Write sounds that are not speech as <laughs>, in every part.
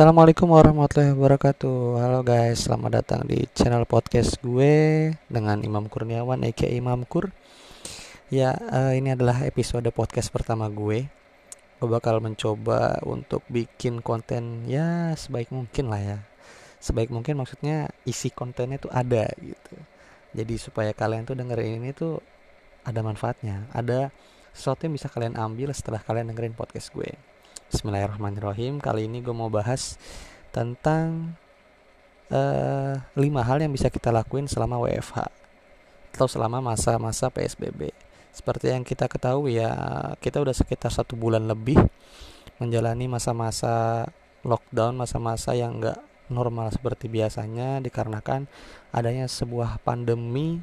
Assalamualaikum warahmatullahi wabarakatuh. Halo guys, selamat datang di channel podcast gue Dengan Imam Kurniawan, aka Imam Kur. Ya, uh, ini adalah episode podcast pertama gue. Gue bakal mencoba untuk bikin konten ya sebaik mungkin lah ya. Sebaik mungkin maksudnya isi kontennya tuh ada gitu. Jadi supaya kalian tuh dengerin ini tuh ada manfaatnya. Ada sesuatu yang bisa kalian ambil setelah kalian dengerin podcast gue Bismillahirrahmanirrahim. Kali ini gue mau bahas tentang uh, lima hal yang bisa kita lakuin selama WFH atau selama masa-masa PSBB. Seperti yang kita ketahui ya, kita udah sekitar satu bulan lebih menjalani masa-masa lockdown, masa-masa yang enggak normal seperti biasanya dikarenakan adanya sebuah pandemi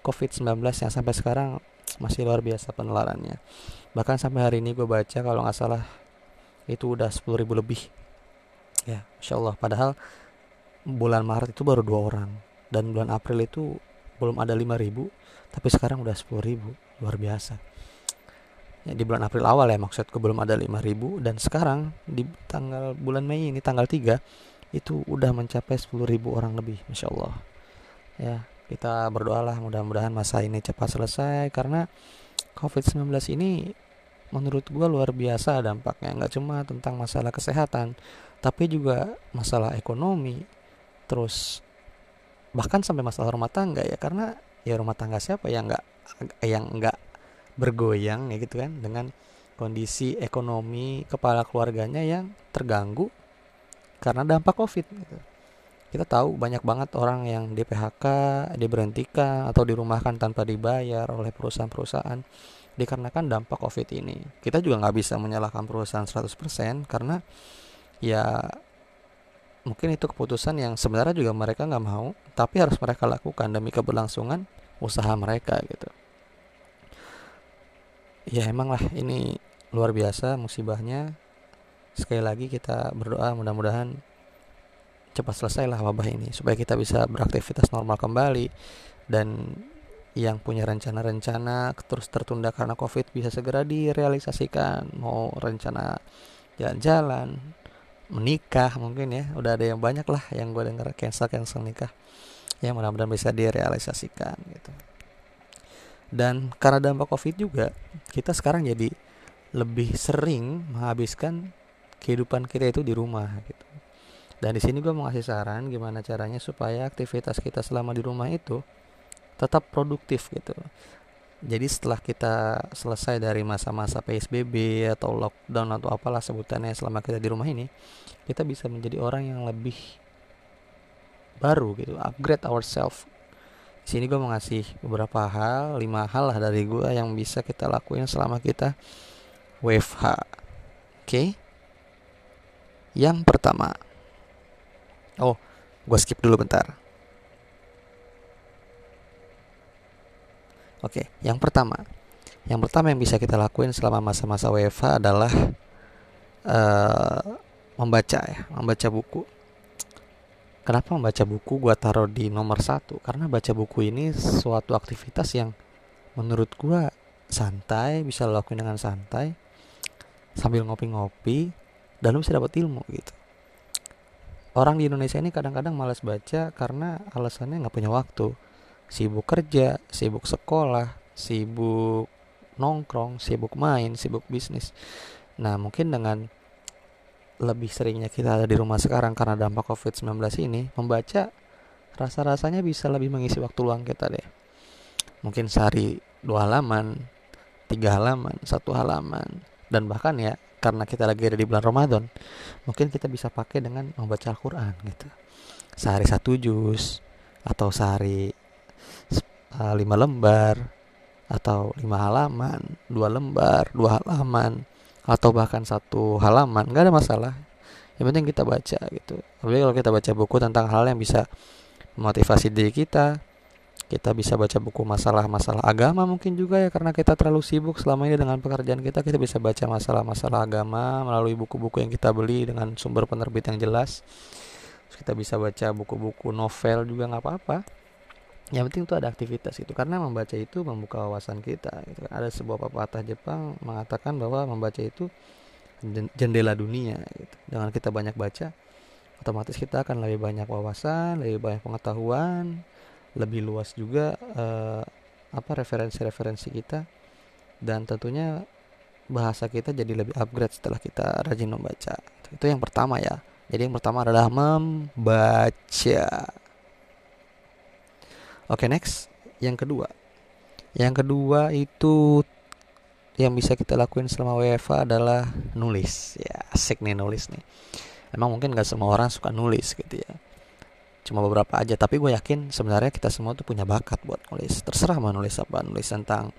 COVID-19 yang sampai sekarang masih luar biasa penularannya. Bahkan sampai hari ini gue baca kalau nggak salah itu udah 10 ribu lebih. Ya Masya Allah. Padahal bulan Maret itu baru dua orang. Dan bulan April itu belum ada 5 ribu tapi sekarang udah 10 ribu. Luar biasa. Ya, di bulan April awal ya maksudku belum ada 5 ribu. Dan sekarang di tanggal bulan Mei ini tanggal 3 itu udah mencapai 10 ribu orang lebih Masya Allah. Ya kita berdoalah mudah-mudahan masa ini cepat selesai. Karena COVID-19 ini menurut gue luar biasa dampaknya nggak cuma tentang masalah kesehatan tapi juga masalah ekonomi terus bahkan sampai masalah rumah tangga ya karena ya rumah tangga siapa yang nggak yang nggak bergoyang ya gitu kan dengan kondisi ekonomi kepala keluarganya yang terganggu karena dampak covid gitu. Kita tahu banyak banget orang yang di PHK diberhentikan atau dirumahkan tanpa dibayar oleh perusahaan-perusahaan dikarenakan dampak covid ini. Kita juga nggak bisa menyalahkan perusahaan 100% karena ya mungkin itu keputusan yang sebenarnya juga mereka nggak mau tapi harus mereka lakukan demi keberlangsungan usaha mereka gitu. Ya emang lah ini luar biasa musibahnya. Sekali lagi kita berdoa mudah-mudahan cepat selesai lah wabah ini supaya kita bisa beraktivitas normal kembali. Dan yang punya rencana-rencana terus tertunda karena covid bisa segera direalisasikan. Mau rencana jalan-jalan menikah mungkin ya udah ada yang banyak lah yang gue dengar cancel cancel nikah. Ya mudah-mudahan bisa direalisasikan gitu. Dan karena dampak covid juga kita sekarang jadi lebih sering menghabiskan kehidupan kita itu di rumah gitu dan di sini gue mau ngasih saran gimana caranya supaya aktivitas kita selama di rumah itu tetap produktif gitu. Jadi setelah kita selesai dari masa-masa PSBB atau lockdown atau apalah sebutannya selama kita di rumah ini kita bisa menjadi orang yang lebih baru gitu upgrade ourselves di sini gue mau ngasih beberapa hal lima hal lah dari gue yang bisa kita lakuin selama kita WFH oke? Okay? yang pertama oh gue skip dulu bentar Oke, yang pertama, yang pertama yang bisa kita lakuin selama masa-masa WFH adalah uh, membaca ya, membaca buku. Kenapa membaca buku gua taruh di nomor satu? Karena baca buku ini suatu aktivitas yang menurut gua santai, bisa lo lakuin dengan santai, sambil ngopi-ngopi, dan lo bisa dapat ilmu gitu. Orang di Indonesia ini kadang-kadang malas baca karena alasannya nggak punya waktu sibuk kerja, sibuk sekolah, sibuk nongkrong, sibuk main, sibuk bisnis. Nah, mungkin dengan lebih seringnya kita ada di rumah sekarang karena dampak COVID-19 ini, membaca rasa-rasanya bisa lebih mengisi waktu luang kita deh. Mungkin sehari dua halaman, tiga halaman, satu halaman, dan bahkan ya karena kita lagi ada di bulan Ramadan, mungkin kita bisa pakai dengan membaca Al-Quran gitu. Sehari satu juz atau sehari uh, lima lembar atau lima halaman, dua lembar, dua halaman, atau bahkan satu halaman, nggak ada masalah. Yang penting kita baca gitu. Apalagi kalau kita baca buku tentang hal yang bisa memotivasi diri kita, kita bisa baca buku masalah-masalah agama mungkin juga ya karena kita terlalu sibuk selama ini dengan pekerjaan kita kita bisa baca masalah-masalah agama melalui buku-buku yang kita beli dengan sumber penerbit yang jelas Terus kita bisa baca buku-buku novel juga nggak apa-apa yang penting itu ada aktivitas gitu karena membaca itu membuka wawasan kita gitu. Kan. ada sebuah pepatah Jepang mengatakan bahwa membaca itu jendela dunia gitu. dengan kita banyak baca otomatis kita akan lebih banyak wawasan lebih banyak pengetahuan lebih luas juga uh, apa referensi-referensi kita. Dan tentunya bahasa kita jadi lebih upgrade setelah kita rajin membaca. Itu yang pertama ya. Jadi yang pertama adalah membaca. Oke next. Yang kedua. Yang kedua itu yang bisa kita lakuin selama WFA adalah nulis. Ya asik nih nulis nih. Emang mungkin gak semua orang suka nulis gitu ya cuma beberapa aja. Tapi gue yakin sebenarnya kita semua tuh punya bakat buat nulis. Terserah mau nulis apa nulis tentang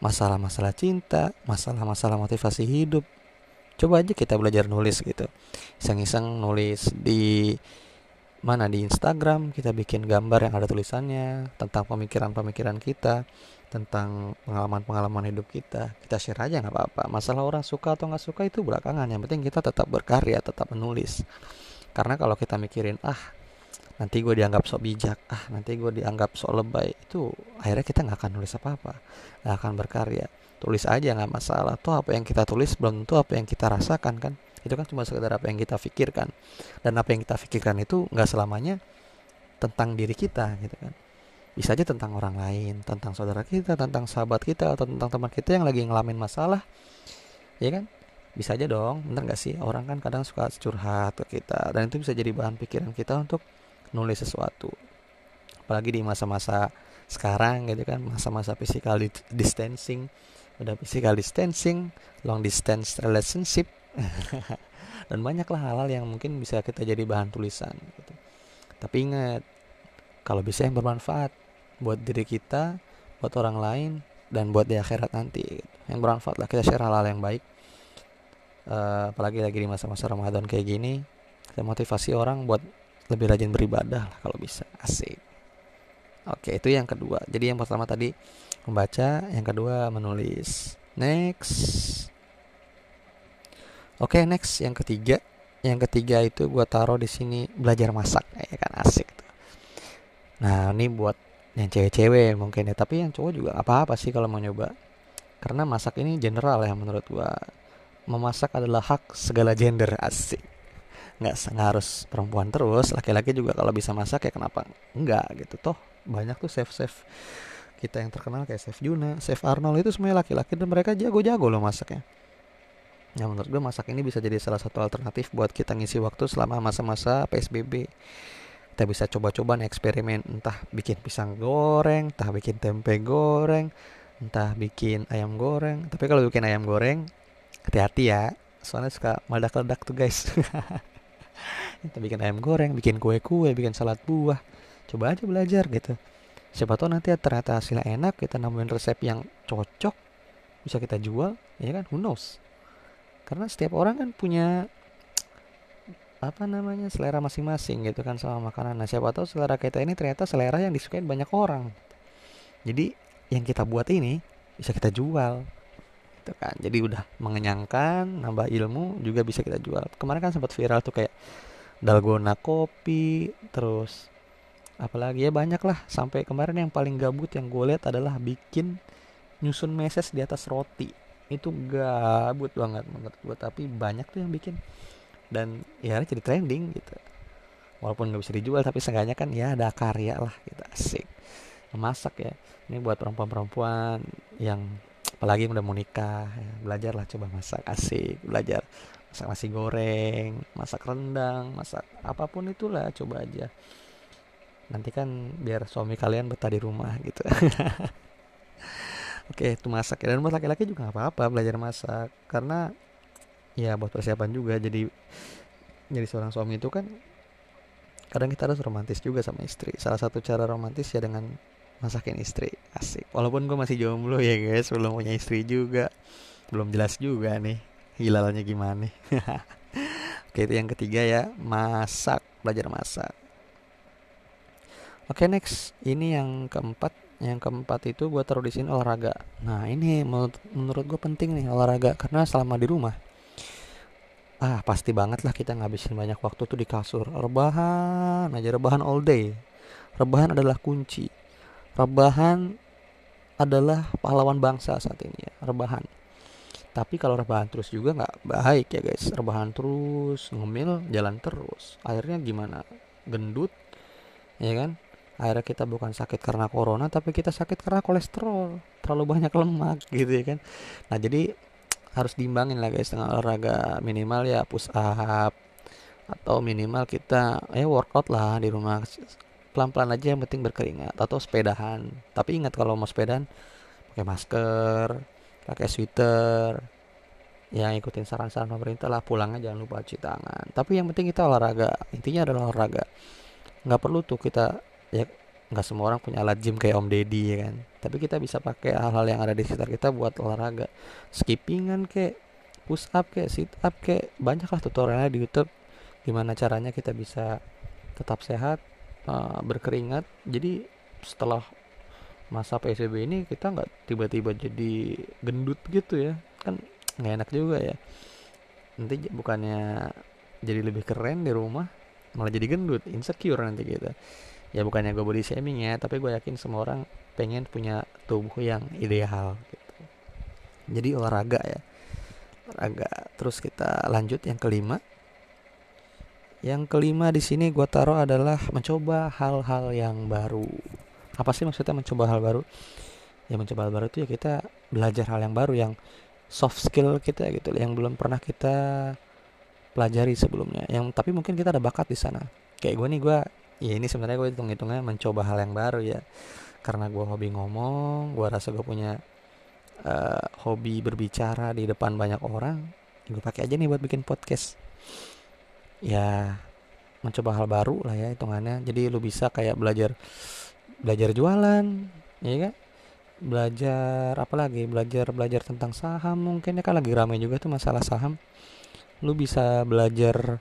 masalah-masalah cinta masalah-masalah motivasi hidup. Coba aja kita belajar nulis gitu. Iseng-iseng nulis di mana? Di Instagram kita bikin gambar yang ada tulisannya tentang pemikiran-pemikiran kita tentang pengalaman-pengalaman hidup kita. Kita share aja nggak apa-apa. Masalah orang suka atau nggak suka itu belakangan. Yang penting kita tetap berkarya tetap menulis. Karena kalau kita mikirin ah nanti gue dianggap sok bijak ah nanti gue dianggap sok lebay. Itu akhirnya kita nggak akan nulis apa-apa nggak akan berkarya. Tulis aja nggak masalah. Tuh apa yang kita tulis belum tentu apa yang kita rasakan kan? Itu kan cuma sekedar apa yang kita pikirkan. Dan apa yang kita pikirkan itu nggak selamanya tentang diri kita gitu kan. Bisa aja tentang orang lain tentang saudara kita tentang sahabat kita atau tentang teman kita yang lagi ngalamin masalah. Ya kan? Bisa aja dong bener gak sih? Orang kan kadang suka curhat ke kita dan itu bisa jadi bahan pikiran kita untuk nulis sesuatu apalagi di masa-masa sekarang gitu kan masa-masa physical distancing udah physical distancing long distance relationship <laughs> dan banyaklah hal-hal yang mungkin bisa kita jadi bahan tulisan gitu. tapi ingat kalau bisa yang bermanfaat buat diri kita buat orang lain dan buat di akhirat nanti gitu. yang bermanfaat lah kita share hal-hal yang baik uh, apalagi lagi di masa-masa Ramadan kayak gini kita motivasi orang buat lebih rajin beribadah lah kalau bisa. Asik. Oke itu yang kedua. Jadi yang pertama tadi membaca yang kedua menulis. Next. Oke next. Yang ketiga yang ketiga itu gue taruh di sini belajar masak. Ya kan? Asik Nah ini buat yang cewek-cewek mungkin ya. Tapi yang cowok juga apa-apa sih kalau mau nyoba. Karena masak ini general ya menurut gua. Memasak adalah hak segala gender. Asik nggak, nggak harus perempuan terus Laki-laki juga kalau bisa masak ya kenapa Enggak gitu. Toh banyak tuh chef-chef kita yang terkenal kayak Chef Juna Chef Arnold itu semuanya laki-laki Dan mereka jago-jago loh masaknya. Ya menurut gue masak ini bisa jadi salah satu alternatif buat kita ngisi waktu selama masa-masa PSBB kita bisa coba-coba nih eksperimen entah bikin pisang goreng entah bikin tempe goreng entah bikin ayam goreng. Tapi kalau bikin ayam goreng hati-hati ya soalnya suka meledak-ledak tuh guys <laughs> kita bikin ayam goreng bikin kue-kue bikin salad buah coba aja belajar gitu siapa tahu nanti ternyata hasilnya enak kita nemuin resep yang cocok bisa kita jual ya kan who knows karena setiap orang kan punya apa namanya selera masing-masing gitu kan sama makanan. Nah siapa tahu selera kita ini ternyata selera yang disukai banyak orang. Jadi yang kita buat ini bisa kita jual gitu kan. Jadi udah mengenyangkan, nambah ilmu juga bisa kita jual. Kemarin kan sempat viral tuh kayak dalgona kopi, terus apalagi ya? Banyak lah. Sampai kemarin yang paling gabut yang gue lihat adalah bikin nyusun meses di atas roti. Itu gabut banget menurut gue, tapi banyak tuh yang bikin. Dan ya jadi trending gitu. Walaupun nggak bisa dijual tapi seenggaknya kan ya ada karya lah gitu. Asik. Memasak ya. Ini buat perempuan-perempuan yang apalagi udah mau nikah ya, belajar lah coba masak. Asik belajar masak nasi goreng masak rendang masak apa pun itulah coba aja. Nanti kan biar suami kalian betah di rumah gitu. <laughs> Oke itu masak ya. Dan buat laki-laki juga gak apa-apa belajar masak. Karena ya buat persiapan juga. Jadi jadi seorang suami itu kan kadang kita harus romantis juga sama istri. Salah satu cara romantis ya dengan masakin istri. Asik. Walaupun gue masih jomblo ya guys belum punya istri juga. Belum jelas juga nih hilalnya gimana <laughs> oke itu yang ketiga ya masak belajar masak. Oke next. Ini yang keempat. Yang keempat itu gue taruh di sini olahraga. Nah ini menurut menurut gue penting nih olahraga. Karena selama di rumah ah pasti banget lah kita ngabisin banyak waktu tuh di kasur. Rebahan aja rebahan all day. Rebahan adalah kunci. Rebahan adalah pahlawan bangsa saat ini ya rebahan tapi kalau rebahan terus juga nggak baik ya guys. Rebahan terus ngemil jalan terus. Akhirnya gimana? Gendut ya kan? Akhirnya kita bukan sakit karena corona tapi kita sakit karena kolesterol. Terlalu banyak lemak <laughs> gitu ya kan? Nah jadi harus diimbangin lah guys dengan olahraga minimal ya push up. Atau minimal kita ya workout lah di rumah. Pelan-pelan aja yang penting berkeringat. Atau sepedahan. Tapi ingat kalau mau sepedahan pakai masker pakai sweater ya ikutin saran-saran pemerintah lah pulangnya jangan lupa cuci tangan. Tapi yang penting kita olahraga intinya adalah olahraga. Nggak perlu tuh kita ya nggak semua orang punya alat gym kayak Om Deddy ya kan? Tapi kita bisa pakai hal-hal yang ada di sekitar kita buat olahraga. Skippingan kayak push up kayak sit up kayak banyak lah tutorialnya di YouTube gimana caranya kita bisa tetap sehat uh, berkeringat. Jadi setelah masa PSBB ini kita nggak tiba-tiba jadi gendut gitu ya. Kan nggak enak juga ya. Nanti bukannya jadi lebih keren di rumah malah jadi gendut insecure nanti kita ya bukannya gue body shaming ya tapi gue yakin semua orang pengen punya tubuh yang ideal gitu. Jadi olahraga ya. Olahraga. Terus kita lanjut yang kelima. Yang kelima di sini gue taruh adalah mencoba hal-hal yang baru. Apa sih maksudnya mencoba hal baru? Ya mencoba hal baru itu ya kita belajar hal yang baru yang soft skill kita gitu, yang belum pernah kita pelajari sebelumnya. Yang tapi mungkin kita ada bakat di sana. Kayak gue nih gue, ya ini sebenarnya gue hitung-hitungnya mencoba hal yang baru ya. Karena gue hobi ngomong, gue rasa gue punya uh, hobi berbicara di depan banyak orang. Gue pakai aja nih buat bikin podcast ya mencoba hal baru lah ya hitungannya jadi lu bisa kayak belajar belajar jualan ya kan? Belajar apa lagi? Belajar belajar tentang saham mungkin. Ya kan lagi ramai juga tuh masalah saham. Lu bisa belajar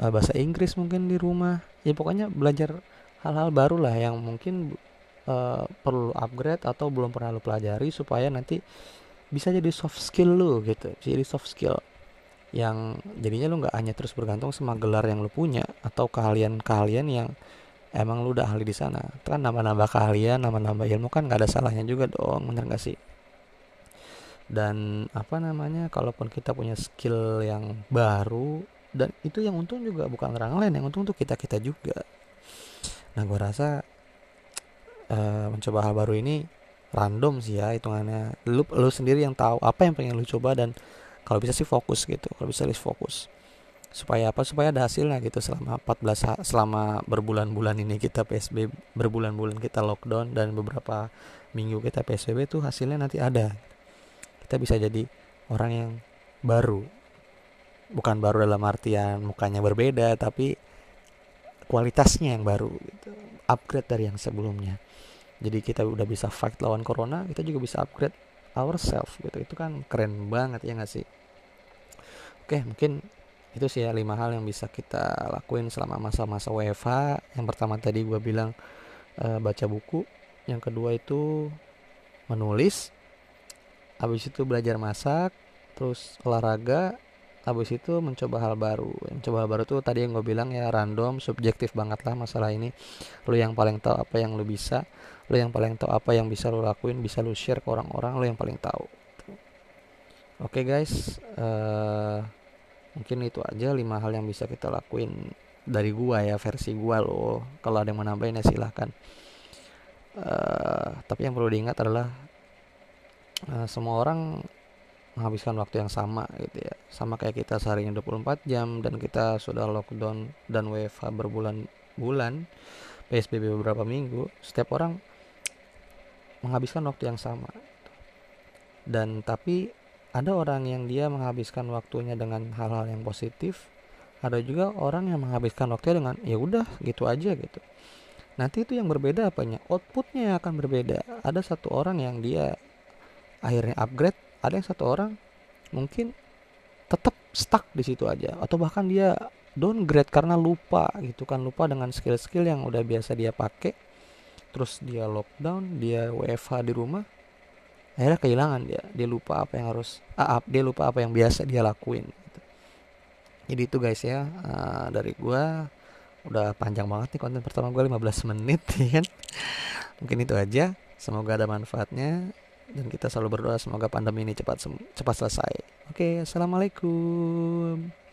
uh, bahasa Inggris mungkin di rumah. Ya pokoknya belajar hal-hal baru lah yang mungkin uh, perlu upgrade atau belum pernah lu pelajari supaya nanti bisa jadi soft skill lu gitu. Jadi soft skill yang jadinya lu nggak hanya terus bergantung sama gelar yang lu punya atau keahlian-keahlian yang emang lu udah ahli di sana? Kan nambah-nambah keahlian nambah-nambah ilmu kan nggak ada salahnya juga dong bener gak sih? Dan apa namanya kalaupun kita punya skill yang baru dan itu yang untung juga bukan orang lain yang untung tuh kita kita juga. Nah gue rasa uh, mencoba hal baru ini random sih ya hitungannya. Lu lu sendiri yang tahu apa yang pengen lu coba dan kalau bisa sih fokus gitu kalau bisa list fokus supaya apa? Supaya ada hasilnya gitu selama 14 selama berbulan-bulan ini kita PSBB berbulan-bulan kita lockdown dan beberapa minggu kita PSBB tuh hasilnya nanti ada. Kita bisa jadi orang yang baru. Bukan baru dalam artian mukanya berbeda tapi kualitasnya yang baru gitu. Upgrade dari yang sebelumnya. Jadi kita udah bisa fight lawan corona kita juga bisa upgrade ourselves gitu. Itu kan keren banget ya nggak sih? Oke mungkin itu sih ya lima hal yang bisa kita lakuin selama masa-masa WFH yang pertama tadi gue bilang e, baca buku. Yang kedua itu menulis. Habis itu belajar masak terus olahraga. Habis itu mencoba hal baru. Mencoba hal baru tuh tadi yang gue bilang ya random subjektif banget lah masalah ini. Lu yang paling tahu apa yang lu bisa lu yang paling tahu apa yang bisa lu lakuin bisa lu share ke orang-orang lu yang paling tahu. Oke okay guys. Uh, mungkin itu aja lima hal yang bisa kita lakuin dari gua ya versi gua loh. Kalau ada yang mau ya silahkan. Uh, tapi yang perlu diingat adalah uh, semua orang menghabiskan waktu yang sama gitu ya. Sama kayak kita seharinya 24 jam dan kita sudah lockdown dan WFH berbulan-bulan PSBB beberapa minggu setiap orang menghabiskan waktu yang sama dan tapi ada orang yang dia menghabiskan waktunya dengan hal-hal yang positif ada juga orang yang menghabiskan waktunya dengan ya udah gitu aja gitu. Nanti itu yang berbeda apanya? Outputnya akan berbeda. Ada satu orang yang dia akhirnya upgrade ada yang satu orang mungkin tetap stuck di situ aja atau bahkan dia downgrade karena lupa gitu kan lupa dengan skill-skill yang udah biasa dia pakai. Terus dia lockdown dia WFH di rumah akhirnya kehilangan dia dia lupa apa yang harus ah, dia lupa apa yang biasa dia lakuin gitu. jadi itu guys ya uh, dari gua udah panjang banget nih konten pertama gue 15 menit <laughs> ya kan mungkin itu aja semoga ada manfaatnya dan kita selalu berdoa semoga pandemi ini cepat cepat selesai. Oke, assalamualaikum.